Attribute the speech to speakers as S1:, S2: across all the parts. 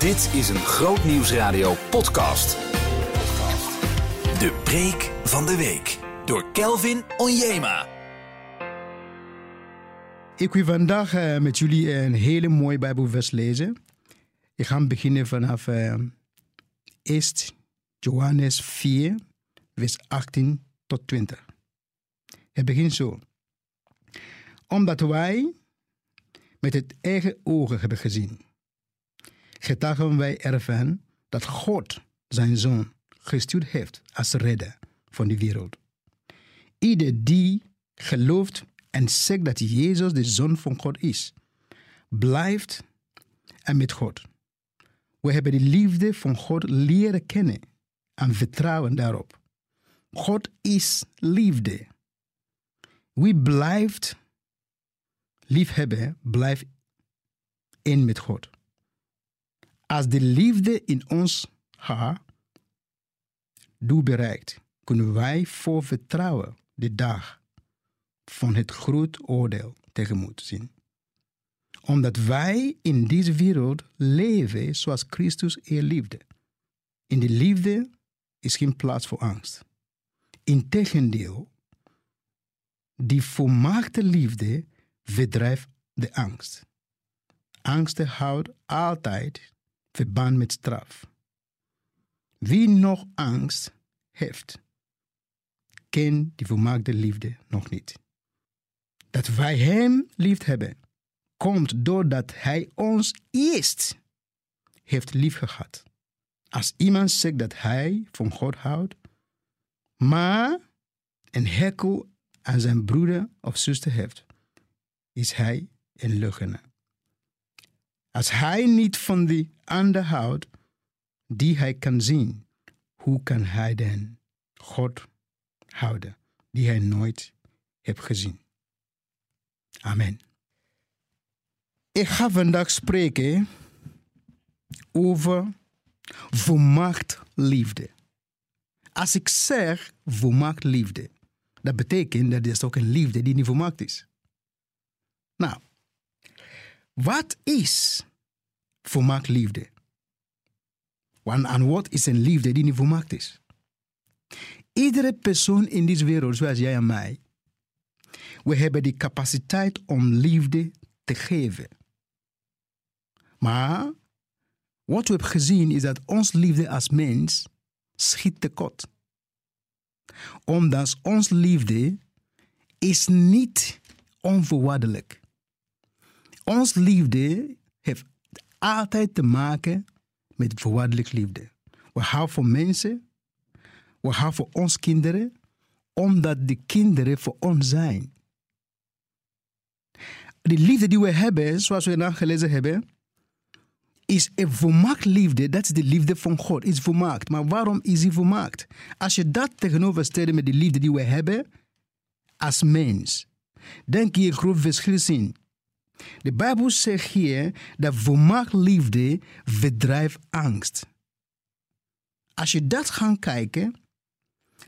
S1: Dit is een Groot Nieuwsradio podcast. De preek van de week door Kelvin Onjema.
S2: Ik wil vandaag eh, met jullie een hele mooie Bijbelvers lezen. Ik ga beginnen vanaf uh, 1 Johannes 4, vers 18 tot 20. Het begint zo. Omdat wij met het eigen ogen hebben gezien, getuigen wij ervan dat God zijn zoon gestuurd heeft als redder van de wereld. Ieder die gelooft en zegt dat Jezus de zoon van God is, blijft en met God. We hebben de liefde van God leren kennen en vertrouwen daarop. God is liefde. Wie blijft liefhebben, blijft in met God. Als de liefde in ons haar doel bereikt, kunnen wij voor vertrouwen de dag van het groot oordeel tegemoet zien. Omdat wij in deze wereld leven zoals Christus er liefde. In de liefde is geen plaats voor angst. Integendeel, die volmaakte liefde verdrijft de angst. Angst houdt altijd verband met straf. Wie nog angst heeft, kent die volmaakte liefde nog niet. Dat wij Hem lief hebben, komt doordat Hij ons eerst heeft lief gehad. Als iemand zegt dat hij van God houdt, maar een hekel aan zijn broeder of zuster heeft, is hij een leugenaar. Als hij niet van die ander houdt, die hij kan zien, hoe kan hij dan God houden, die hij nooit heeft gezien? Amen. Ik ga vandaag spreken over volmaakt liefde. Als ik zeg volmaakt liefde, dat betekent dat er ook een liefde die niet volmaakt is. Nou, wat is volmaakt liefde? En wat is een liefde die niet volmaakt is? Iedere persoon in deze wereld, zoals jij en mij, we hebben de capaciteit om liefde te geven. Maar wat we hebben gezien is dat ons liefde als mens schiet tekort. Omdat ons liefde is niet onvoorwaardelijk. Ons liefde altijd te maken met voorwaardelijk liefde. We houden van mensen, we houden voor ons kinderen, omdat de kinderen voor ons zijn. De liefde die we hebben, zoals we dan gelezen hebben, is een volmaakt liefde. Dat is de liefde van God. Is volmaakt. Maar waarom is hij volmaakt? Als je dat tegenover stelt met de liefde die we hebben als mens, denk je een groot verschil zien. De Bijbel zegt hier dat volmaakt liefde verdrijft angst. Als je dat gaat kijken,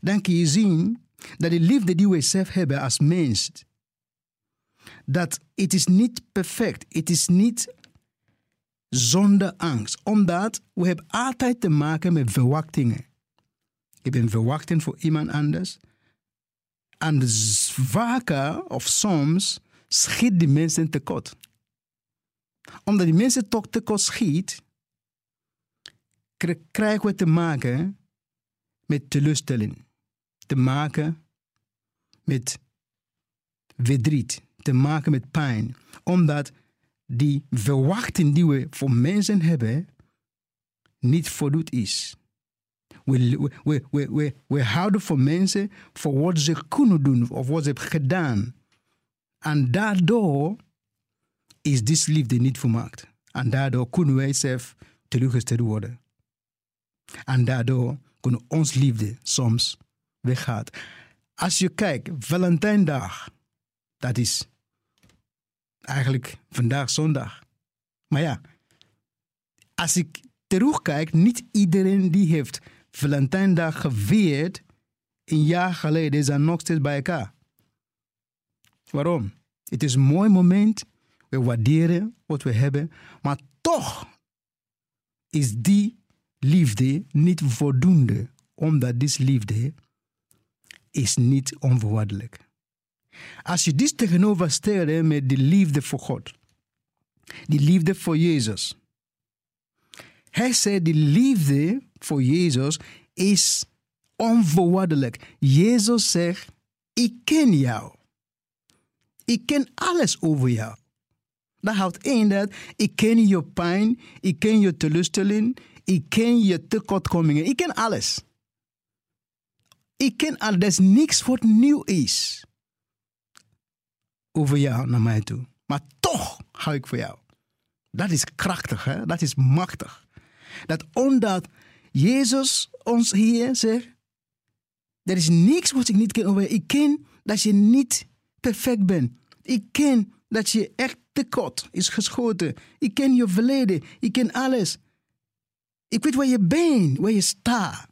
S2: dan kun je zien dat de liefde die we zelf hebben als mens, dat het is niet perfect, het is niet zonder angst. Omdat we hebben altijd te maken met verwachtingen. Ik ben verwachting voor iemand anders. En vaker of soms schiet die mensen tekort. Omdat die mensen toch tekort schiet, krijgen we te maken met teleurstelling. Te maken met verdriet. Te maken met pijn. Omdat die verwachting die we voor mensen hebben, niet voldoet is. We, we, we, we, we houden voor mensen voor wat ze kunnen doen of wat ze hebben gedaan. En daardoor is deze liefde niet vermaakt. En daardoor kunnen wij zelf teleurgesteld worden. En daardoor kunnen ons liefde soms weggaan. Als je kijkt, Valentijndag, dat is eigenlijk vandaag zondag. Maar ja, als ik terugkijk, niet iedereen die heeft Valentijndag gevierd een jaar geleden zijn nog steeds bij elkaar. Waarom? Het is een mooi moment. We waarderen wat we hebben. Maar toch is die liefde niet voldoende, omdat die liefde is niet onvoorwaardelijk. Als je dit tegenover stelt met de liefde voor God, die liefde voor Jezus. Hij zei, de liefde voor Jezus is onvoorwaardelijk. Jezus zegt, ik ken jou. Ik ken alles over jou. Dat houdt in dat ik ken je pijn, ik ken je teleurstelling, ik ken je tekortkomingen, ik ken alles. Ik ken alles, er is niks wat nieuw is over jou naar mij toe. Maar toch hou ik voor jou. Dat is krachtig, hè? dat is machtig. Dat omdat Jezus ons hier zegt, er is niks wat ik niet ken over je. Ik ken dat je niet perfect bent. Ik ken dat je echt tekort is geschoten. Ik ken je verleden. Ik ken alles. Ik weet waar je bent, waar je staat.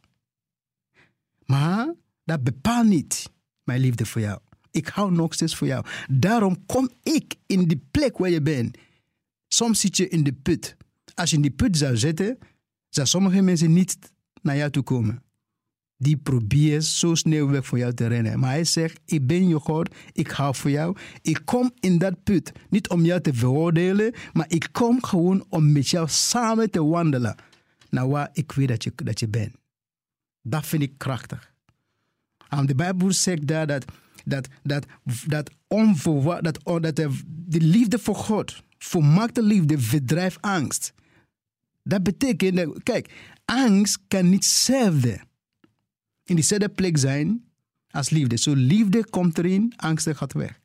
S2: Maar dat bepaalt niet mijn liefde voor jou. Ik hou nog steeds voor jou. Daarom kom ik in die plek waar je bent. Soms zit je in de put. Als je in die put zou zitten, zou sommige mensen niet naar jou toe komen. Die proberen zo snel weg voor jou te rennen. Maar hij zegt, ik ben je God, ik hou voor jou. Ik kom in dat put, niet om jou te veroordelen, maar ik kom gewoon om met jou samen te wandelen. Naar waar ik weet dat je, dat je bent. Dat vind ik krachtig. En de Bijbel zegt daar dat, dat, dat, dat, dat, dat de, de liefde voor God, volmaakte liefde, verdrijft angst. Dat betekent, kijk, angst kan niet hetzelfde in diezelfde plek zijn als liefde. Zo liefde komt erin, angst gaat weg.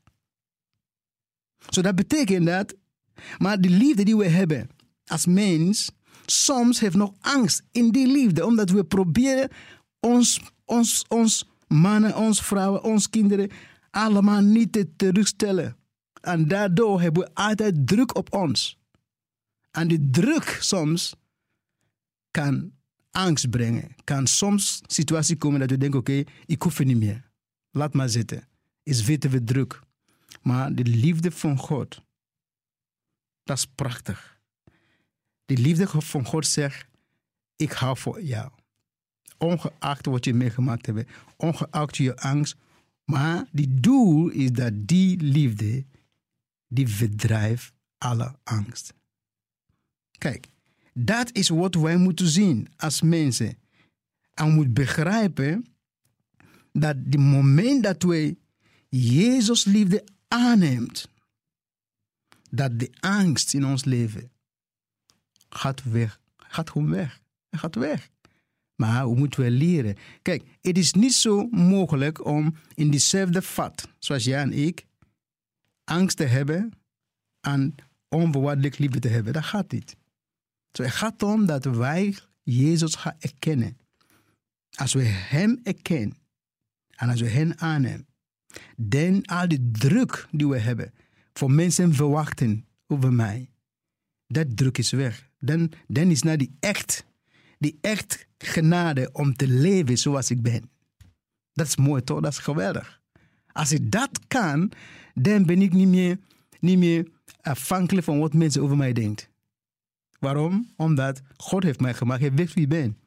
S2: Zo dat betekent dat, maar de liefde die we hebben als mens, soms heeft nog angst in die liefde, omdat we proberen ons, ons, ons mannen, ons vrouwen, ons kinderen allemaal niet te terugstellen. En daardoor hebben we altijd druk op ons. En die druk soms kan angst brengen. Kan soms situatie komen dat we denken, oké, ik hoef het niet meer. Laat maar zitten. Is veel te druk. Maar de liefde van God, dat is prachtig. De liefde van God zegt, ik hou voor jou. Ongeacht wat je meegemaakt hebt, ongeacht je angst. Maar die doel is dat die liefde, die verdrijft alle angst. Kijk, dat is wat wij moeten zien als mensen. En we moeten begrijpen dat het moment dat wij Jezus liefde aanneemt, dat de angst in ons leven gaat weg. Gaat gewoon weg. Het gaat weg. Maar we moeten wel leren. Kijk, het is niet zo mogelijk om in diezelfde vat, zoals jij en ik, angst te hebben en onvoorwaardelijk liefde te hebben. Dat gaat niet. So het gaat om dat wij Jezus gaan erkennen. Als we Hem erkennen en als we Hem aannemen, dan al die druk die we hebben voor mensen verwachten over mij, dat druk is weg. Dan, dan is naar die echt, die echt genade om te leven zoals ik ben. Dat is mooi toch? Dat is geweldig. Als ik dat kan, dan ben ik niet meer, niet meer afhankelijk van wat mensen over mij denken. Waarom? Omdat God heeft mij gemaakt. Hij weet wie ik ben.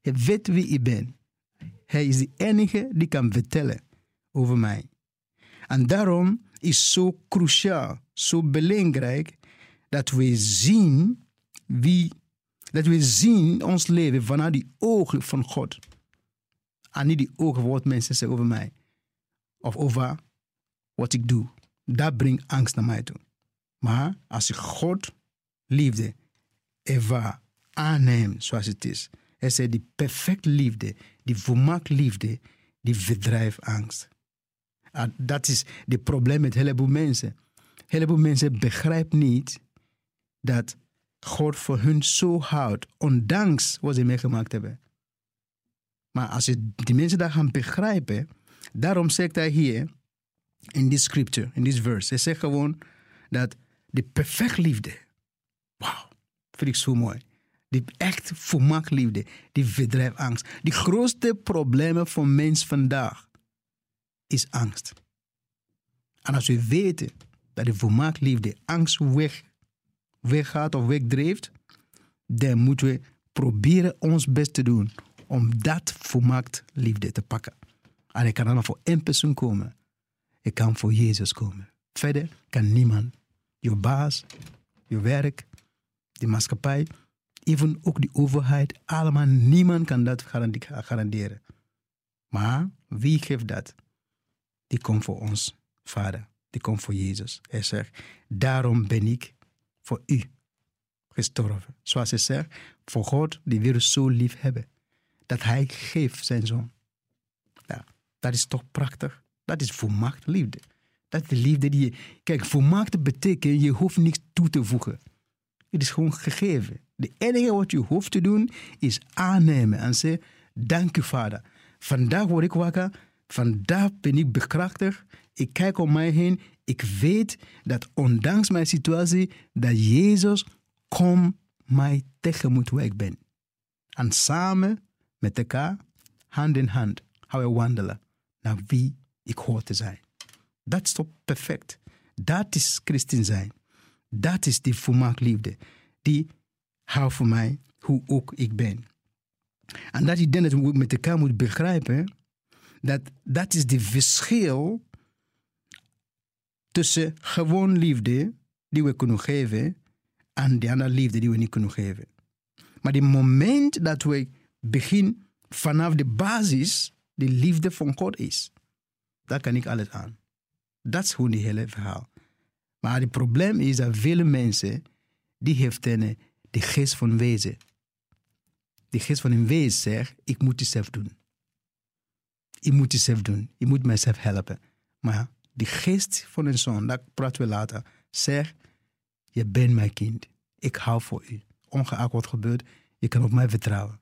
S2: Hij weet wie ik ben. Hij is de enige die kan vertellen over mij. En daarom is zo cruciaal, zo belangrijk dat we zien wie, dat we zien ons leven vanuit die ogen van God. En niet die ogen wat mensen zeggen over mij. Of over wat ik doe. Dat brengt angst naar mij toe. Maar als ik God liefde Eva aannemen zoals het is. Hij zei, die perfecte liefde, die volmaakt liefde, die verdrijft angst. En dat is het probleem met een heleboel mensen. Een heleboel mensen begrijpen niet dat God voor hun zo houdt, ondanks wat ze meegemaakt hebben. Maar als je die mensen dat gaan begrijpen, daarom zegt hij hier in die scripture, in this verse, hij zegt gewoon dat de perfecte liefde, wauw, Vind zo mooi. Die echt volmaakt liefde, die verdrijft angst. Die grootste problemen van mens vandaag is angst. En als we weten dat de volmaakt liefde angst weg, weggaat of wegdreeft, dan moeten we proberen ons best te doen om dat volmaakt liefde te pakken. En ik kan dan voor één persoon komen. Ik kan voor Jezus komen. Verder kan niemand. Je baas, je werk, de maatschappij, even ook de overheid, allemaal niemand kan dat garanderen. Maar wie geeft dat? Die komt voor ons, Vader. Die komt voor Jezus. Hij zegt, daarom ben ik voor u gestorven. Zoals hij zegt, voor God die wereld zo lief hebben. Dat hij geeft zijn zoon. Ja, dat is toch prachtig. Dat is volmaakt liefde. Dat is de liefde die je... Kijk, volmaakt betekent, je hoeft niks toe te voegen. Het is gewoon gegeven. De enige wat je hoeft te doen, is aannemen en zeggen, dank u vader. Vandaag word ik wakker, vandaag ben ik bekrachtigd. Ik kijk om mij heen, ik weet dat ondanks mijn situatie, dat Jezus kom mij tegemoet waar ik ben. En samen met elkaar, hand in hand, gaan we wandelen naar wie ik hoor te zijn. Dat is toch perfect. Dat is christen zijn. Dat is die volmaakt liefde. Die houdt voor mij hoe ook ik ben. En dat ik denk dat we met elkaar moeten begrijpen, dat dat is de verschil tussen gewoon liefde die we kunnen geven en de andere liefde die we niet kunnen geven. Maar het moment dat we beginnen vanaf de basis, de liefde van God is, daar kan ik alles aan. Dat is gewoon het hele verhaal. Maar het probleem is dat vele mensen, die heeft de geest van wezen. De geest van een wezen zegt, ik moet het zelf doen. Ik moet het zelf doen. Ik moet mijzelf helpen. Maar de geest van een zoon, dat praten we later, zegt, je bent mijn kind. Ik hou voor u. Ongeacht wat gebeurt, je kan op mij vertrouwen.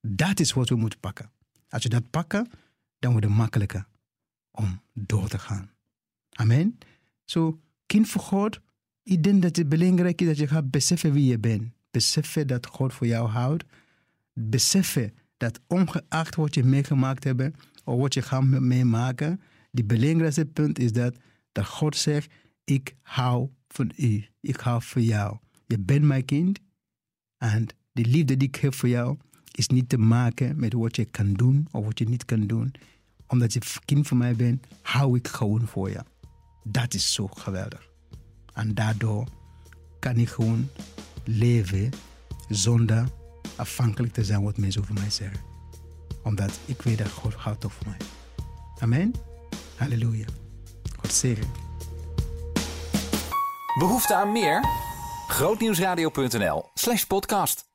S2: Dat is wat we moeten pakken. Als je dat pakken, dan wordt het makkelijker om door te gaan. Amen. Zo, kind voor God, ik denk dat het belangrijk is dat je gaat beseffen wie je bent. Beseffen dat God voor jou houdt. Beseffen dat ongeacht wat je meegemaakt hebt of wat je gaat meemaken, het belangrijkste punt is dat, God zegt, ik hou van u. Ik hou van jou. Je bent mijn kind. En de liefde die ik heb voor jou is niet te maken met wat je kan doen of wat je niet kan doen. Omdat je kind van mij bent, hou ik gewoon voor je. Dat is zo geweldig. En daardoor kan ik gewoon leven zonder afhankelijk te zijn wat mensen over mij zeggen. Omdat ik weet dat God houdt voor mij. Amen. Halleluja. God zegen.
S1: Behoefte aan meer? Grootnieuwsradio.nl slash podcast.